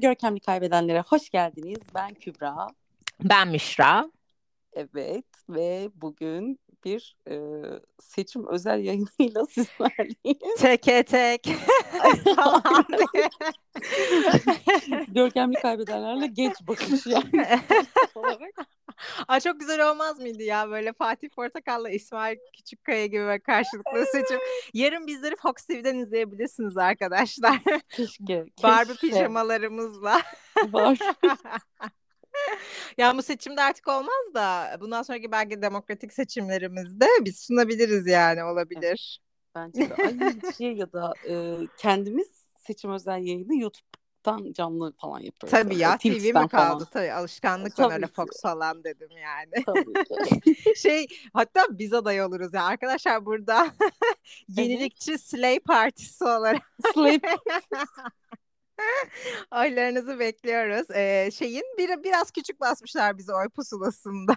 Görkemli Kaybedenlere hoş geldiniz. Ben Kübra. Ben Müşra. Evet ve bugün bir e, seçim özel yayınıyla sizlerleyiz. Teke tek. Görkemli kaybedenlerle geç bakış yani. Ay çok güzel olmaz mıydı ya böyle Fatih Portakal'la İsmail Küçükkaya gibi böyle karşılıklı seçim. Yarın bizleri Fox TV'den izleyebilirsiniz arkadaşlar. Keşke. Barbie pijamalarımızla. Var. ya bu seçimde artık olmaz da bundan sonraki belki demokratik seçimlerimizde biz sunabiliriz yani olabilir. Bence de aynı şey ya da e, kendimiz seçim özel yayını YouTube'dan canlı falan yapıyoruz. Tabii ya TV mi kaldı falan. tabii alışkanlıkla Tabii öyle ki. Fox falan dedim yani. Tabii şey hatta biz aday oluruz ya arkadaşlar burada yenilikçi Slay Partisi olarak Slay oylarınızı bekliyoruz. Ee, şeyin bir, biraz küçük basmışlar bizi oy pusulasında.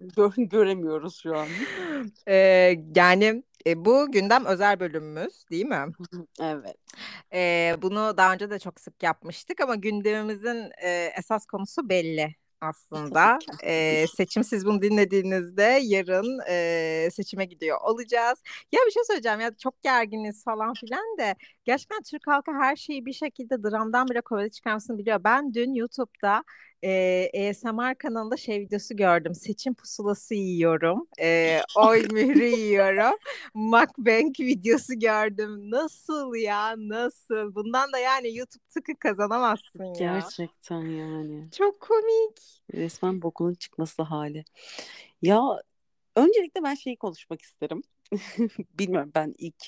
Gör, göremiyoruz şu an. Ee, yani e, bu gündem özel bölümümüz değil mi? Evet. Ee, bunu daha önce de çok sık yapmıştık ama gündemimizin e, esas konusu belli aslında. Ee, seçim siz bunu dinlediğinizde yarın e, seçime gidiyor olacağız. Ya bir şey söyleyeceğim ya çok gerginiz falan filan de gerçekten Türk halkı her şeyi bir şekilde dramdan bile komedi çıkarmasını biliyor. Ben dün YouTube'da e, ASMR kanalında şey videosu gördüm. Seçim pusulası yiyorum. E, oy mührü yiyorum. Mukbang videosu gördüm. Nasıl ya nasıl? Bundan da yani YouTube tıkı kazanamazsın ya. Gerçekten yani. Çok komik. Resmen bokunun çıkması hali. Ya öncelikle ben şeyi konuşmak isterim. Bilmiyorum ben ilk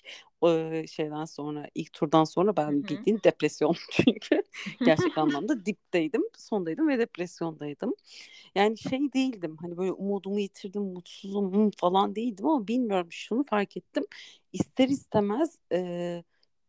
e, şeyden sonra ilk turdan sonra ben Hı hı. bildiğin depresyon çünkü gerçek anlamda dipteydim, sondaydım ve depresyondaydım. Yani şey değildim hani böyle umudumu yitirdim, mutsuzum falan değildim ama bilmiyorum şunu fark ettim. İster istemez e,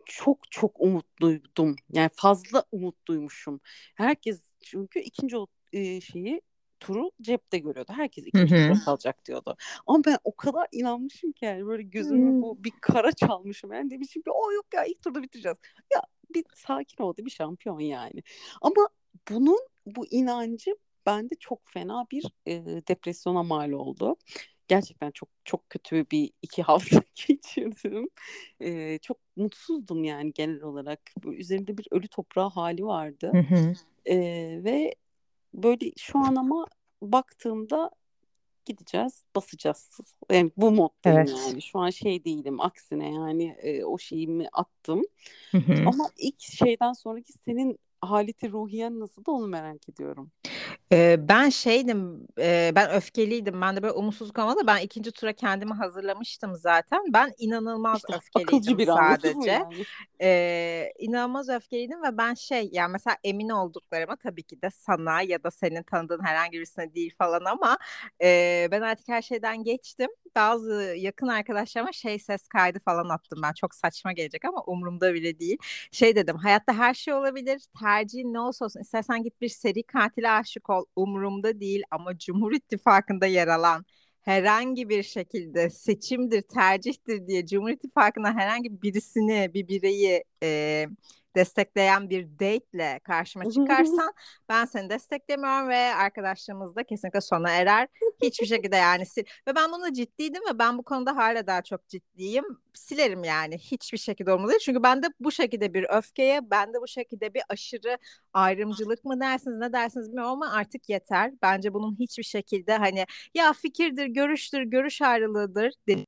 çok çok umutluydum. Yani fazla umutluymuşum. Herkes çünkü ikinci e, şeyi turu cepte görüyordu. Herkes ikinci tura kalacak diyordu. Ama ben o kadar inanmışım ki yani böyle gözümü bu bir kara çalmışım. Yani demişim ki o yok ya ilk turda bitireceğiz. Ya bir sakin ol de bir şampiyon yani. Ama bunun bu inancı bende çok fena bir e, depresyona mal oldu. Gerçekten çok çok kötü bir iki hafta geçirdim. E, çok mutsuzdum yani genel olarak. Üzerimde bir ölü toprağı hali vardı. Hı hı. E, ve böyle şu an ama baktığımda gideceğiz, basacağız. Yani bu moddayım Evet. yani. Şu an şey değilim. Aksine yani e, o şeyimi attım. Hı hı. Ama ilk şeyden sonraki senin haleti ruhiyen nasıl da onu merak ediyorum. Ee, ben şeydim, e, ben öfkeliydim. Ben de böyle umutsuzluk ama da ben ikinci tura kendimi hazırlamıştım zaten. Ben inanılmaz İşte öfkeliydim bir sadece. yani? Ee, inanılmaz öfkeliydim ve ben şey yani mesela emin olduklarıma tabii ki de sana ya da senin tanıdığın herhangi birisine değil falan ama e, ben artık her şeyden geçtim. Bazı yakın arkadaşlarıma şey ses kaydı falan attım ben. Çok saçma gelecek ama umurumda bile değil. Şey dedim hayatta her şey olabilir. Tercihin ne olsa olsun. İstersen git bir seri katile aşık ol. Umurumda değil ama Cumhur İttifakı'nda yer alan herhangi bir şekilde seçimdir, tercihtir diye Cumhur İttifakı'na herhangi birisini, bir bireyi e, destekleyen bir date'le karşıma çıkarsan ben seni desteklemiyorum ve arkadaşlığımız da kesinlikle sona erer. Hiçbir şekilde yani sil ve ben bunu ciddiydim ve ben bu konuda hala daha çok ciddiyim. Silerim yani hiçbir şekilde olmalı. Çünkü bende bu şekilde bir öfkeye, bende bu şekilde bir aşırı ayrımcılık mı dersiniz ne dersiniz bilmiyorum ama artık yeter. Bence bunun hiçbir şekilde hani ya fikirdir, görüştür, görüş ayrılığıdır dedi-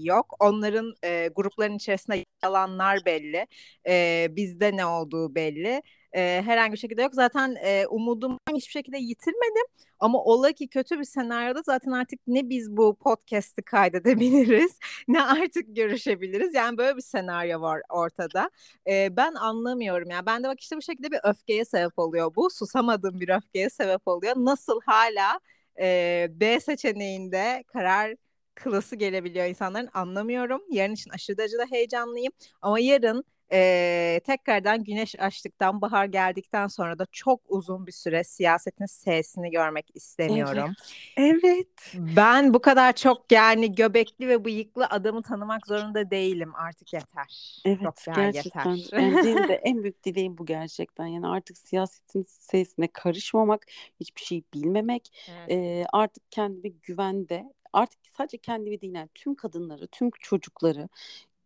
yok. Onların e, grupların içerisinde yalanlar belli. E, bizde ne olduğu belli. E, herhangi bir şekilde yok. Zaten e, umudumu hiçbir şekilde yitirmedim. Ama ola ki kötü bir senaryoda zaten artık ne biz bu podcast'i kaydedebiliriz ne artık görüşebiliriz. Yani böyle bir senaryo var ortada. E, ben anlamıyorum. Yani ben de bak işte bu şekilde bir öfkeye sebep oluyor bu. Susamadığım bir öfkeye sebep oluyor. Nasıl hala e, B seçeneğinde karar kılası gelebiliyor insanların anlamıyorum. Yarın için aşırı derecede heyecanlıyım. Ama yarın e, tekrardan güneş açtıktan bahar geldikten sonra da çok uzun bir süre siyasetin sesini görmek istemiyorum. Evet. evet. Ben bu kadar çok yani göbekli ve bıyıklı adamı tanımak zorunda değilim artık yeter. Evet çok gerçekten. yeter. Yani benim de en büyük dileğim bu gerçekten. Yani artık siyasetin sesine karışmamak, hiçbir şey bilmemek, Evet. e, artık kendimi güvende, artık sadece kendimi değil yani tüm kadınları, tüm çocukları,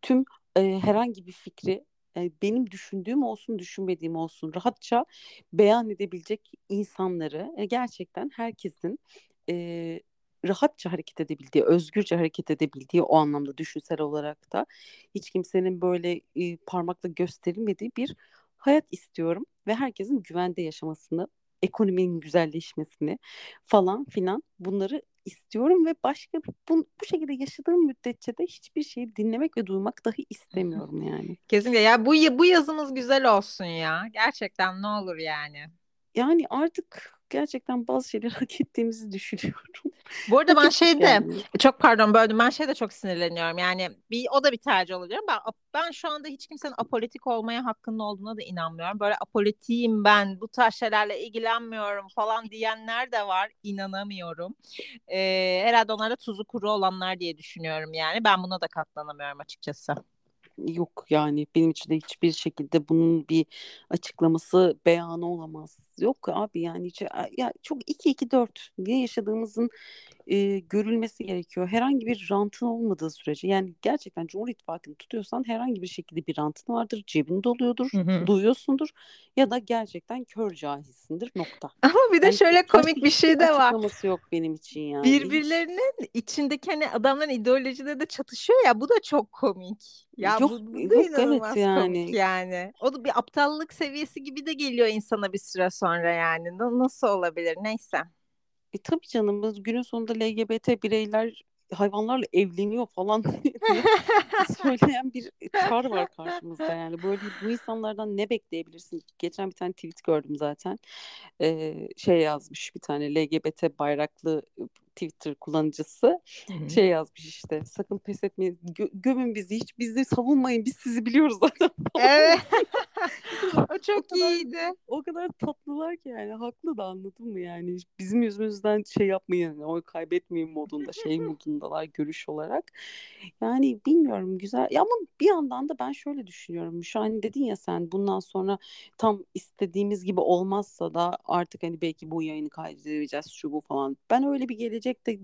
tüm e, herhangi bir fikri e, benim düşündüğüm olsun, düşünmediğim olsun rahatça beyan edebilecek insanları e, gerçekten herkesin e, rahatça hareket edebildiği, özgürce hareket edebildiği o anlamda düşünsel olarak da hiç kimsenin böyle e, parmakla gösterilmediği bir hayat istiyorum ve herkesin güvende yaşamasını, ekonominin güzelleşmesini falan filan bunları istiyorum ve başka bu, bu şekilde yaşadığım müddetçe de hiçbir şeyi dinlemek ve duymak dahi istemiyorum yani. Kesinlikle ya bu bu yazımız güzel olsun ya. Gerçekten ne olur yani. Yani artık gerçekten bazı şeyleri hak ettiğimizi düşünüyorum. Bu arada ben şeyde yani. çok pardon böldüm ben şeyde çok sinirleniyorum yani bir o da bir tercih olabilir ben ben şu anda hiç kimsenin apolitik olmaya hakkının olduğuna da inanmıyorum böyle apolitiyim ben bu tarz şeylerle ilgilenmiyorum falan diyenler de var inanamıyorum ee, herhalde onlar da tuzu kuru olanlar diye düşünüyorum yani ben buna da katlanamıyorum açıkçası. Yok yani benim için de hiçbir şekilde bunun bir açıklaması beyanı olamaz. Yok abi yani ya çok 2-2-4 diye yaşadığımızın e, görülmesi gerekiyor. Herhangi bir rantın olmadığı sürece yani gerçekten Cumhur İttifakı'nı tutuyorsan herhangi bir şekilde bir rantın vardır, cebinde oluyordur, Hı hı. duyuyorsundur ya da gerçekten kör cahilsindir nokta. Ama bir de Yani şöyle komik bir şey de var. açıklaması yok benim için yani. Birbirlerinin içindeki hani adamların ideolojileri de çatışıyor ya bu da çok komik. Ya Yok, bu, bu da yok, evet yani. komik yani. O da bir aptallık seviyesi gibi de geliyor insana bir süre sonra yani. Na- Nasıl olabilir? Neyse. E tabii canım bu günün sonunda LGBT bireyler hayvanlarla evleniyor falan söyleyen bir çar var karşımızda yani böyle bu insanlardan ne bekleyebilirsin? Geçen bir tane tweet gördüm zaten Ee, şey yazmış bir tane LGBT bayraklı Twitter kullanıcısı şey yazmış işte sakın pes etmeyin gö- gömün bizi hiç bizi savunmayın biz sizi biliyoruz zaten. Evet. o çok kadar- iyiydi. o kadar tatlılar ki yani haklı da anladın mı yani? Bizim yüzümüzden şey yapmayın oy kaybetmeyin modunda şey modundalar görüş olarak. Yani bilmiyorum güzel. Ya ama bir yandan da ben şöyle düşünüyorum. Şu an dedin ya sen bundan sonra tam istediğimiz gibi olmazsa da artık hani belki bu yayını kaydedeceğiz şu bu falan. Ben öyle bir gelecekte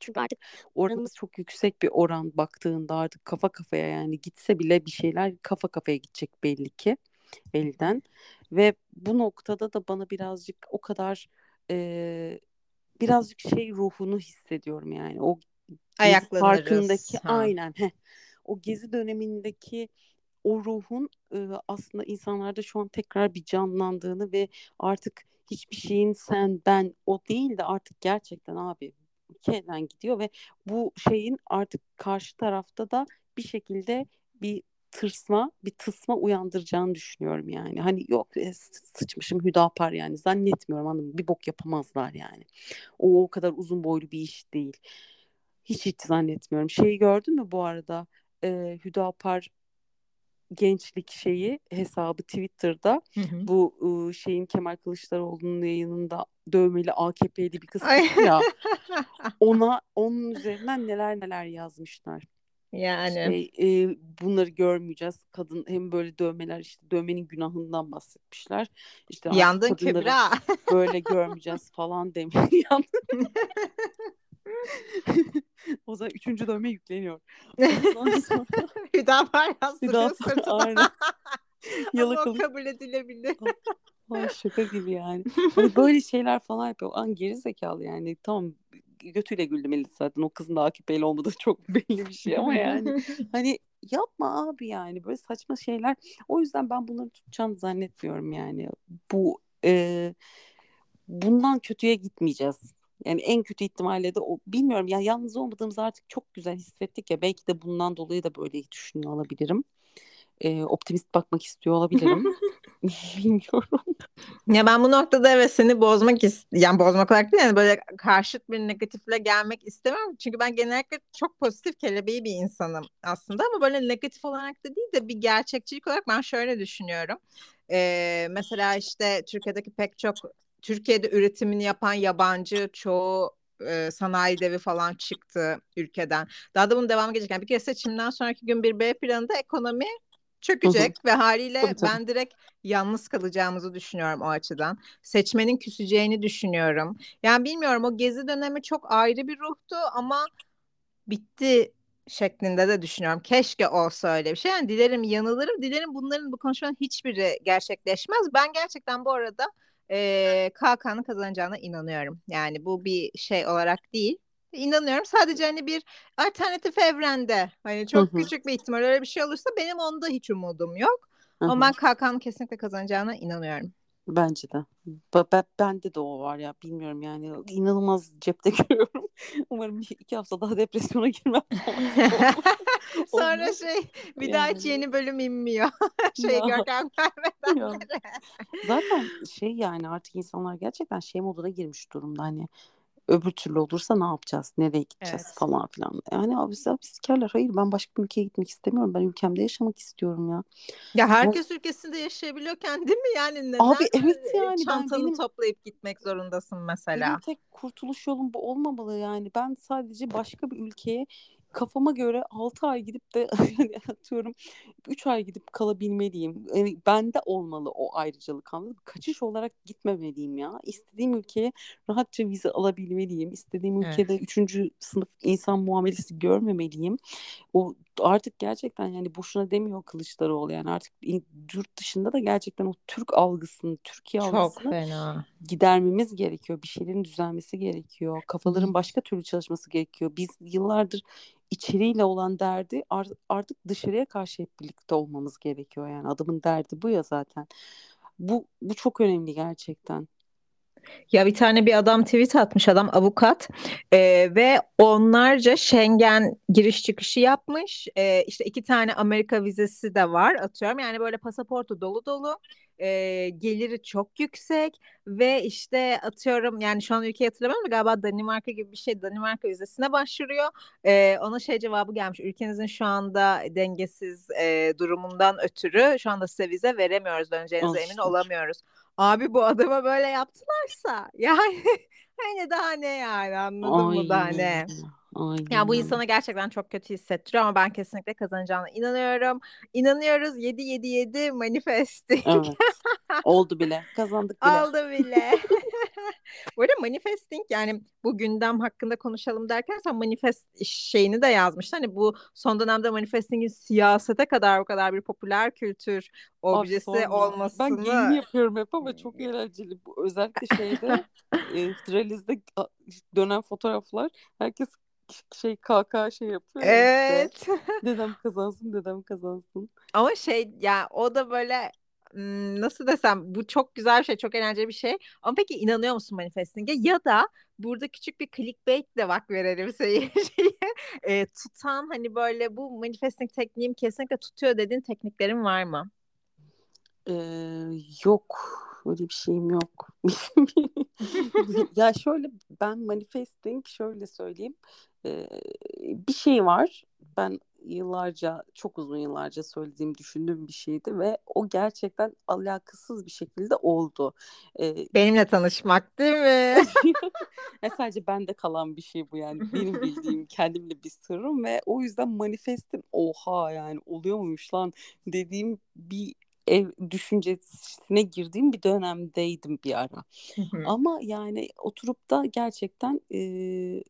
çünkü artık oranımız çok yüksek bir oran baktığında artık kafa kafaya yani gitse bile bir şeyler kafa kafaya gidecek belli ki elden ve bu noktada da bana birazcık o kadar e, birazcık şey ruhunu hissediyorum yani o Ayaklanırız. parkındaki Ha. aynen heh, o gezi dönemindeki o ruhun e, aslında insanlarda şu an tekrar bir canlandığını ve artık hiçbir şeyin sen ben o değil de artık gerçekten abi ülkeden gidiyor ve bu şeyin artık karşı tarafta da bir şekilde bir tırsma, bir tısma uyandıracağını düşünüyorum yani. Hani yok e, sı- sıçmışım Hüdapar yani zannetmiyorum mı? Bir bok yapamazlar yani. O o kadar uzun boylu bir iş değil. Hiç hiç zannetmiyorum. Şeyi gördün mü bu arada? Ee, Hüdapar gençlik şeyi hesabı Twitter'da Hı hı. bu ıı, şeyin Kemal Kılıçdaroğlu'nun yayınında dövmeli AKP'li bir kız ya ona onun üzerinden neler neler yazmışlar. Yani. Şey, e, bunları görmeyeceğiz. Kadın hem böyle dövmeler işte dövmenin günahından bahsetmişler. İşte Yandın Kübra. böyle görmeyeceğiz falan demiş. o zaman üçüncü dövme yükleniyor. Ondan sonra Hüdapar yazdırıyor Hüdapar, sırtına. aynen. Ama o yalakalı kabul edilebilir. Ay şaka gibi yani. Hani böyle şeyler falan yapıyor. An geri zekalı yani. Tamam götüyle güldüm Elit zaten. O kızın da AKP'li olmadığı çok belli bir şey ama yani. Hani yapma abi yani. Böyle saçma şeyler. O yüzden ben bunları tutacağını zannetmiyorum yani. Bu e, bundan kötüye gitmeyeceğiz. Yani en kötü ihtimalle de o bilmiyorum ya yalnız olmadığımızı artık çok güzel hissettik ya belki de bundan dolayı da böyle düşünüyor olabilirim. E, optimist bakmak istiyor olabilirim. Bilmiyorum. Ya ben bu noktada evet seni bozmak ist yani bozmak olarak değil yani böyle karşıt bir negatifle gelmek istemem. Çünkü ben genellikle çok pozitif kelebeği bir insanım aslında ama böyle negatif olarak da değil de bir gerçekçilik olarak ben şöyle düşünüyorum. Ee, mesela işte Türkiye'deki pek çok Türkiye'de üretimini yapan yabancı çoğu e, sanayi devi falan çıktı ülkeden. Daha da bunun devamı gelecek. Yani bir kere seçimden sonraki gün bir B planında ekonomi çökecek ve haliyle Tabii, tabii. ben direkt yalnız kalacağımızı düşünüyorum o açıdan. Seçmenin küseceğini düşünüyorum. Yani bilmiyorum o gezi dönemi çok ayrı bir ruhtu ama bitti şeklinde de düşünüyorum. Keşke olsa öyle bir şey. Yani dilerim yanılırım. Dilerim bunların bu konuşmanın hiçbiri gerçekleşmez. Ben gerçekten bu arada e, KK'nın kazanacağına inanıyorum. Yani bu bir şey olarak değil. İnanıyorum. Sadece hani bir alternatif evrende hani çok Hı hı. küçük bir ihtimal öyle bir şey olursa benim onda hiç umudum yok. Hı Ama ben KK'nın kesinlikle kazanacağına inanıyorum. Bence de. Ba- ben, bende de o var ya bilmiyorum yani inanılmaz cepte görüyorum. Umarım bir iki hafta daha depresyona girmem. Sonra Olmaz. şey bir daha hiç Yani. yeni bölüm inmiyor. şey Ya. Görkem. Zaten şey yani artık insanlar gerçekten şey moduna girmiş durumda hani öbür türlü olursa ne yapacağız? Nereye gideceğiz Evet. falan filan. Yani abi abi sikerler. Hayır ben başka bir ülkeye gitmek istemiyorum. Ben ülkemde yaşamak istiyorum ya. Ya herkes ülkesinde yaşayabiliyorken değil mi? Yani neden Abi evet yani ben çantanı benim toplayıp gitmek zorundasın mesela? benim tek kurtuluş yolum bu olmamalı yani. Ben sadece başka bir ülkeye kafama göre 6 ay gidip de hani atıyorum 3 ay gidip kalabilmeliyim. Yani bende olmalı o ayrıcalık anladın mı? Kaçış olarak gitmemeliyim ya. İstediğim ülkeye rahatça vize alabilmeliyim. İstediğim Evet. ülkede 3. sınıf insan muamelesi görmemeliyim. O artık gerçekten yani boşuna demiyor Kılıçdaroğlu yani artık yurt dışında da gerçekten o Türk algısını, Türkiye Çok algısını fena. gidermemiz gerekiyor. Bir şeylerin düzelmesi gerekiyor. Kafaların başka türlü çalışması gerekiyor. Biz yıllardır içeriğiyle olan derdi ar- artık dışarıya karşı hep birlikte olmamız gerekiyor. Yani adamın derdi bu ya zaten. Bu bu çok önemli gerçekten. Ya bir tane bir adam tweet atmış adam avukat Ee, ve onlarca Schengen giriş çıkışı yapmış. Ee, işte iki tane Amerika vizesi de var atıyorum. Yani böyle pasaportu dolu dolu. Ee, geliri çok yüksek ve işte atıyorum yani şu an ülkeyi hatırlamıyorum da galiba Danimarka gibi bir şey Danimarka vizesine başvuruyor. Ee, ona şey cevabı gelmiş. Ülkenizin şu anda dengesiz e, durumundan ötürü şu anda size vize veremiyoruz. Döneceğinize emin olamıyoruz. Abi bu adama böyle yaptılarsa yani hani daha ne yani anladın mı daha ne? Ya bu insana gerçekten çok kötü hissettiriyor ama ben kesinlikle kazanacağına inanıyorum. İnanıyoruz 777 manifesting. Evet. Oldu bile. Kazandık bile. Aldı bile. Bu arada manifesting yani bu gündem hakkında konuşalım derken sen manifest şeyini de yazmıştın. Hani bu son dönemde manifestingin siyasete kadar o kadar bir popüler kültür Abi objesi sorma. Ben olmasını geyini yapıyorum hep ama çok eğlenceli. Bu özellikle şeyde e, a- dönen fotoğraflar herkes şey KK şey yapıyor ya işte. Evet. Dedem kazansın, dedem kazansın. Ama şey ya o da böyle nasıl desem bu çok güzel bir şey, çok eğlenceli bir şey. Ama peki inanıyor musun manifesting'e? Ya da burada küçük bir clickbait de bak verelim seyirciye. E, tutan hani böyle bu manifesting tekniğim kesinlikle tutuyor dediğin tekniklerin var mı? Ee, yok. Öyle bir şeyim yok. ya şöyle ben manifesting şöyle söyleyeyim. Ee, bir şey var. Ben yıllarca çok uzun yıllarca söylediğim düşündüğüm bir şeydi ve o gerçekten alakasız bir şekilde oldu. Ee, Benimle tanışmak değil mi? ya sadece bende kalan bir şey bu yani benim bildiğim kendimle bir sırrım ve o yüzden manifestim oha yani oluyor muymuş lan dediğim bir ev düşüncesine girdiğim bir dönemdeydim bir ara. Hı hı. Ama yani oturup da gerçekten eee,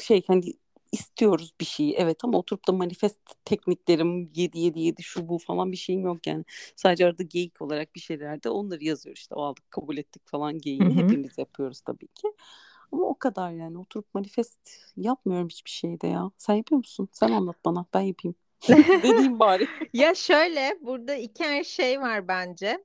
şey hani istiyoruz bir şeyi evet ama oturup da manifest tekniklerim 7 7 7 şu bu falan bir şeyim yok yani. Sadece arada geyik olarak bir şeylerde onları yazıyor işte o aldık kabul ettik falan geyiğini hı. hepimiz yapıyoruz tabii ki. Ama o kadar yani oturup manifest yapmıyorum hiçbir şeyde ya. Sen yapıyor musun? Sen anlat bana ben yapayım. Dediğim bari. Ya şöyle burada iki şey var bence.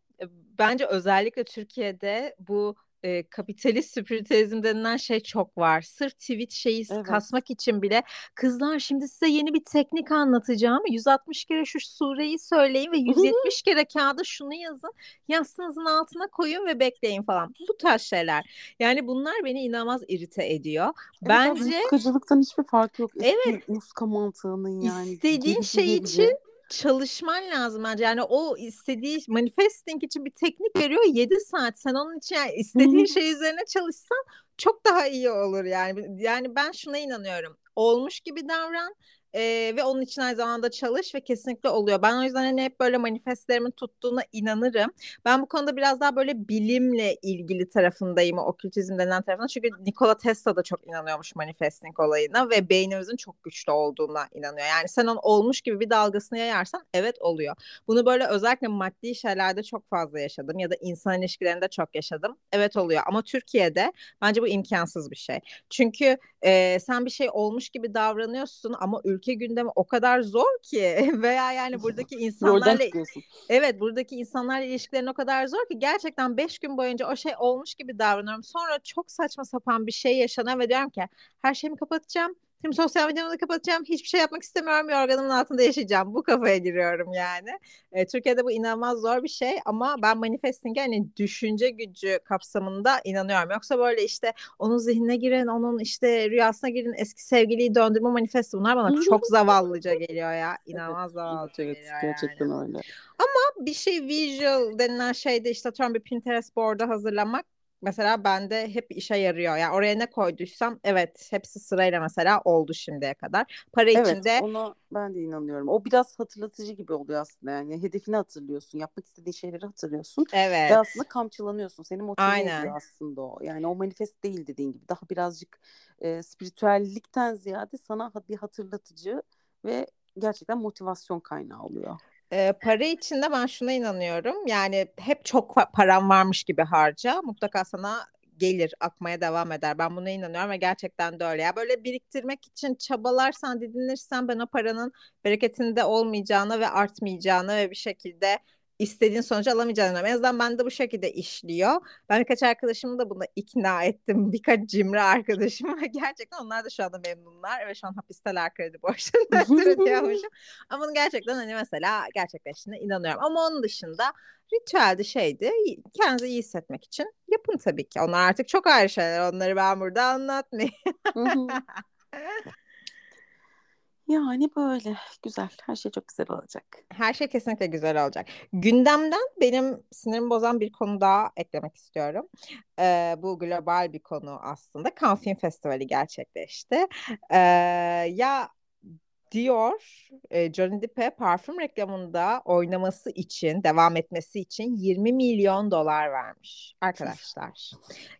Bence özellikle Türkiye'de bu e, kapitalist spiritualizm denilen şey çok var. Sırf tweet şeyi evet. kasmak için bile kızlar şimdi size yeni bir teknik anlatacağım. 160 kere şu sureyi söyleyin ve 170 kere kağıda şunu yazın. Yastığınızın altına koyun ve bekleyin falan. Bu tarz şeyler. Yani bunlar beni inanılmaz irite ediyor. Evet, Bence muskacılıktan hiçbir fark yok. Evet. Muska mantığının yani. İstediğin şey için çalışman lazım bence. Yani o istediği manifesting için bir teknik veriyor 7 saat. Sen onun için yani istediğin şey üzerine çalışsan çok daha iyi olur yani. Yani ben şuna inanıyorum. Olmuş gibi davran ee, ve onun için aynı zamanda çalış ve kesinlikle oluyor. Ben o yüzden hani hep böyle manifestlerimin tuttuğuna inanırım. Ben bu konuda biraz daha böyle bilimle ilgili tarafındayım o okültizm denen tarafında. Çünkü Nikola Tesla da çok inanıyormuş manifesting olayına ve beynimizin çok güçlü olduğuna inanıyor. Yani sen onun olmuş gibi bir dalgasını yayarsan evet oluyor. Bunu böyle özellikle maddi şeylerde çok fazla yaşadım ya da insan ilişkilerinde çok yaşadım. Evet oluyor ama Türkiye'de bence bu imkansız bir şey. Çünkü e, sen bir şey olmuş gibi davranıyorsun ama ülke ülke gündemi o kadar zor ki veya yani buradaki insanlarla evet buradaki insanlarla ilişkilerin o kadar zor ki gerçekten beş gün boyunca o şey olmuş gibi davranıyorum. Sonra çok saçma sapan bir şey yaşanıyor ve diyorum ki her şeyimi kapatacağım Şimdi sosyal medyamı da kapatacağım. Hiçbir şey yapmak istemiyorum. Yorganımın altında yaşayacağım. Bu kafaya giriyorum yani. E, Türkiye'de bu inanılmaz zor bir şey ama ben manifesting'e hani düşünce gücü kapsamında inanıyorum. Yoksa böyle işte onun zihnine girin, onun işte rüyasına girin, eski sevgiliyi döndürme manifesti bunlar bana çok zavallıca geliyor ya. İnanılmaz evet, zavallıca evet, geliyor gerçekten yani. öyle. Ama bir şey visual denilen şeyde işte atıyorum bir Pinterest board'u hazırlamak mesela bende hep işe yarıyor. Yani oraya ne koyduysam evet hepsi sırayla mesela oldu şimdiye kadar. Para evet, içinde ona ben de inanıyorum. O biraz hatırlatıcı gibi oluyor aslında yani. Hedefini hatırlıyorsun. Yapmak istediğin şeyleri hatırlıyorsun. Evet. Ve aslında kamçılanıyorsun. Seni motive Aynen. ediyor aslında o. Yani o manifest değil dediğin gibi. Daha birazcık e, spiritüellikten ziyade sana bir hatırlatıcı ve gerçekten motivasyon kaynağı oluyor. E, para içinde ben şuna inanıyorum. Yani hep çok param varmış gibi harca. Mutlaka sana gelir, akmaya devam eder. Ben buna inanıyorum ve gerçekten de öyle. Ya böyle biriktirmek için çabalarsan, didinirsen ben o paranın bereketinde olmayacağını ve artmayacağını ve bir şekilde istediğin sonucu alamayacağını en azından bende bu şekilde işliyor. Ben birkaç arkadaşımı da buna ikna ettim. Birkaç cimri arkadaşım ve gerçekten onlar da şu anda memnunlar ve şu an hapisteler kredi borçlarını ödüyormuşum. Ama bunu gerçekten hani mesela gerçekleştiğine inanıyorum. Ama onun dışında ritüeldi şeydi kendinizi iyi hissetmek için yapın tabii ki. Onlar artık çok ayrı şeyler. Onları ben burada anlatmayayım. Yani böyle güzel. Her şey çok güzel olacak. Her şey kesinlikle güzel olacak. Gündemden benim sinirimi bozan bir konu daha eklemek istiyorum. Ee, bu global bir konu aslında. Cannes Film Festivali gerçekleşti. Ee, ya Dior, e, Johnny Depp'e parfüm reklamında oynaması için, devam etmesi için 20 milyon dolar vermiş arkadaşlar.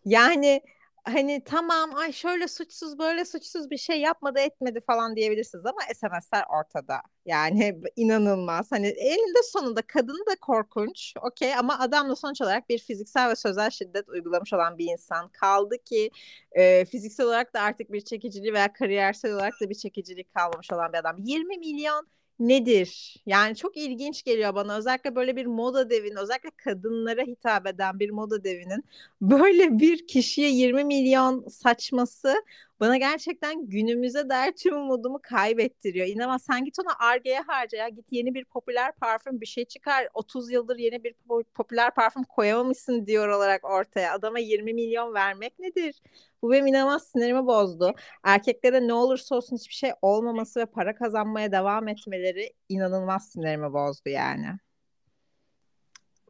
Yani hani tamam ay şöyle suçsuz böyle suçsuz bir şey yapmadı etmedi falan diyebilirsiniz ama SMS'ler ortada. Yani inanılmaz. Hani elinde sonunda kadın da korkunç. Okey ama adam da sonuç olarak bir fiziksel ve sözel şiddet uygulamış olan bir insan. Kaldı ki e, fiziksel olarak da artık bir çekiciliği veya kariyersel olarak da bir çekicilik kalmamış olan bir adam. 20 milyon nedir? Yani çok ilginç geliyor bana. Özellikle böyle bir moda devinin, özellikle kadınlara hitap eden bir moda devinin böyle bir kişiye 20 milyon saçması bana gerçekten günümüze dair tüm umudumu kaybettiriyor. İnanılmaz. Sen git ona Arge'ye harca ya. Git yeni bir popüler parfüm bir şey çıkar. 30 yıldır yeni bir popüler parfüm koyamamışsın diyor olarak ortaya. Adama 20 milyon vermek nedir? Bu benim inanılmaz sinirimi bozdu. Erkeklere ne olursa olsun hiçbir şey olmaması ve para kazanmaya devam etmeleri inanılmaz sinirimi bozdu yani.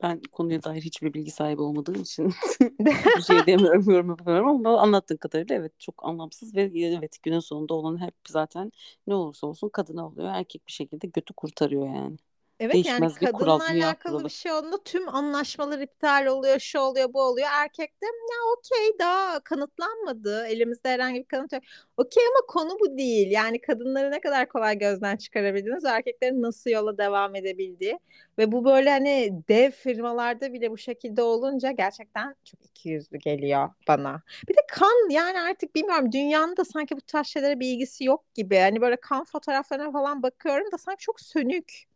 Ben konuya dair hiçbir bilgi sahibi olmadığım için bir şey demiyorum, yorum yapamıyorum ama anlattığın kadarıyla evet çok anlamsız ve evet günün sonunda olan hep zaten ne olursa olsun kadına oluyor. Erkek bir şekilde götü kurtarıyor yani. Evet Değişmez yani bir kadınla kural, alakalı kuralı. bir şey olduğunda tüm anlaşmalar iptal oluyor, şu oluyor, bu oluyor. Erkekte ya okey daha kanıtlanmadı. Elimizde herhangi bir kanıt yok. Okey ama konu bu değil. Yani kadınları ne kadar kolay gözden çıkarabildiniz, erkeklerin nasıl yola devam edebildiği. Ve bu böyle hani dev firmalarda bile bu şekilde olunca gerçekten çok ikiyüzlü geliyor bana. Bir de kan yani artık bilmiyorum dünyanın da sanki bu tarz şeylere bir ilgisi yok gibi. Hani böyle kan fotoğraflarına falan bakıyorum da sanki çok sönük.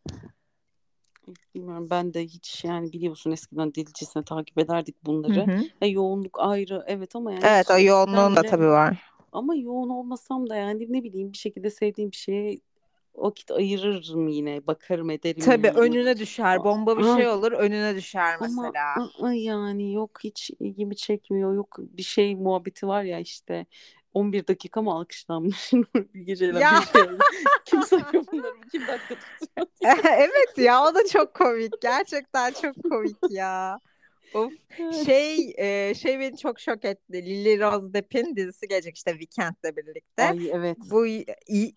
Bilmiyorum ben de hiç yani biliyorsun eskiden delicesine takip ederdik Hı bunları. hı. Ya yoğunluk ayrı evet ama yani Evet o yoğunluğun da bile tabii var. ama yoğun olmasam da yani ne bileyim bir şekilde sevdiğim bir şeye vakit ayırırım yine bakarım ederim Tabii yani. önüne düşer. Bomba bir Aa, şey olur önüne düşer ama mesela. aa, yani yok hiç ilgimi çekmiyor. Yok bir şey muhabbeti var ya işte 11 dakika mı alkışlanmış bir geceyle Ya. Kim sayıyor bunları? Kim dakika tutuyor evet ya o da çok komik. Gerçekten çok komik ya. Of. Şey e, şey beni çok şok etti. Lily Rose Depp'in dizisi gelecek işte Weekend'le birlikte. Ay evet. Bu i-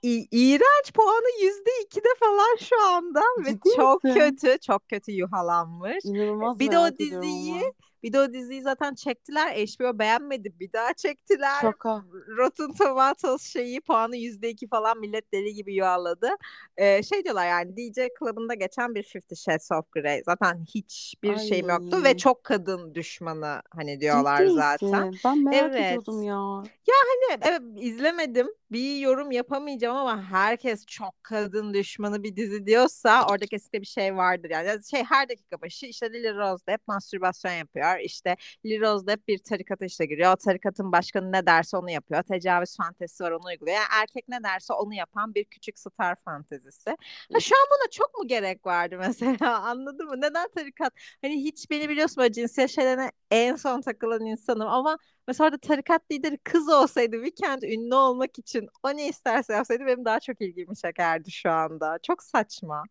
i- iğrenç puanı yüzde ikide falan şu anda ve Ciddi çok misin? kötü çok kötü yuhalanmış. İnanılmaz Bir de o diziyi ama. Bir de o diziyi zaten çektiler. HBO beğenmedi. Bir daha çektiler. Şaka. Rotten Tomatoes şeyi puanı yüzde iki falan millet deli gibi yuvarladı. Ee, şey diyorlar yani DJ Club'ında geçen bir Fifty Shades of Grey. Zaten hiçbir şeyim yoktu ve Ay. çok kadın düşmanı hani Ciddi diyorlar zaten. misin? Ben merak Evet. ediyordum ya. Hani evet izlemedim. Bir yorum yapamayacağım ama herkes çok kadın düşmanı bir dizi diyorsa orada kesinlikle bir şey vardır. Yani şey her dakika başı işte Lily Rose Depp mastürbasyon yapıyor. İşte Lily Rose Depp bir tarikata işte giriyor. O tarikatın başkanı ne derse onu yapıyor. Tecavüz fantezisi var onu uyguluyor. Yani erkek ne derse onu yapan bir küçük star fantezisi. Ha, şu an buna çok mu gerek vardı mesela anladın mı? Neden tarikat? Hani hiç beni biliyorsun böyle cinsiyet şeylerine en son takılan insanım ama Mesela orada tarikat lideri kız olsaydı Weekend ünlü olmak için o ne isterse yapsaydı benim daha çok ilgimi çekerdi şu anda. Çok saçma.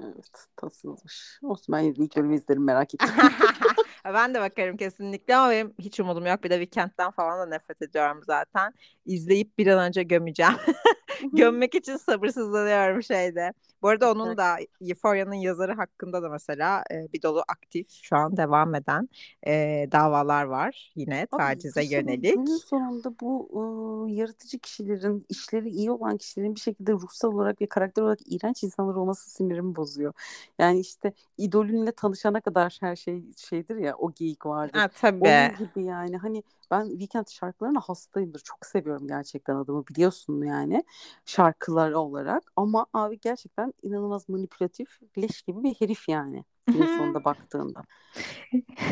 Evet tatsızmış. Olsun ben ilk bölümü izlerim merak ettim. ben de bakarım kesinlikle ama benim hiç umudum yok. Bir de Weekend'den falan da nefret ediyorum zaten. İzleyip bir an önce gömeceğim. Gömmek için sabırsızlanıyorum şeyde. Bu arada onun da Euphoria'nın yazarı hakkında da mesela e, bir dolu aktif şu an devam eden e, davalar var yine Abi tacize diyeyim, yönelik. Günün sonunda bu ıı, yaratıcı kişilerin, işleri iyi olan kişilerin bir şekilde ruhsal olarak ve karakter olarak iğrenç insanlar olması sinirimi bozuyor. Yani işte idolünle tanışana kadar her şey şeydir ya o geyik vardır. Ha, tabii. Onun gibi yani hani ben Weekend şarkılarına hastayımdır. Çok seviyorum gerçekten adamı biliyorsun yani şarkılar olarak. Ama abi gerçekten inanılmaz manipülatif, leş gibi bir herif yani günün sonunda baktığında.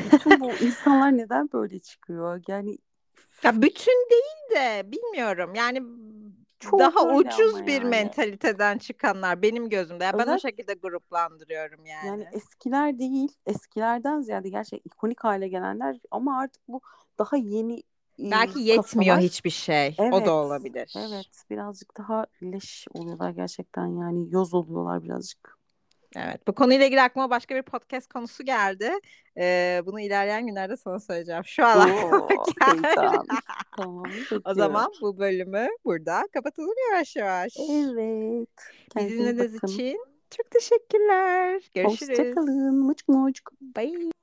Bütün bu insanlar neden böyle çıkıyor? Yani Ya bütün değil de bilmiyorum. Yani Çoğu daha ucuz bir yani. mentaliteden çıkanlar benim gözümde. Ya ben o Özellikle- şekilde gruplandırıyorum yani. Yani eskiler değil, eskilerden ziyade gerçekten ikonik hale gelenler ama artık bu daha yeni Belki yetmiyor kafalar. hiçbir şey. O Evet, da olabilir. Evet, birazcık daha leş oluyorlar gerçekten yani yoz oluyorlar birazcık. Evet. Bu konuyla ilgili aklıma başka bir podcast konusu geldi. Ee, bunu ilerleyen günlerde sana söyleyeceğim. Şu an Oo. Tamam, O zaman bu bölümü burada kapatalım yavaş yavaş. Evet. Bizi dinlediğiniz için çok teşekkürler. Görüşürüz. Hoşçakalın. Muçk muçk. Bye.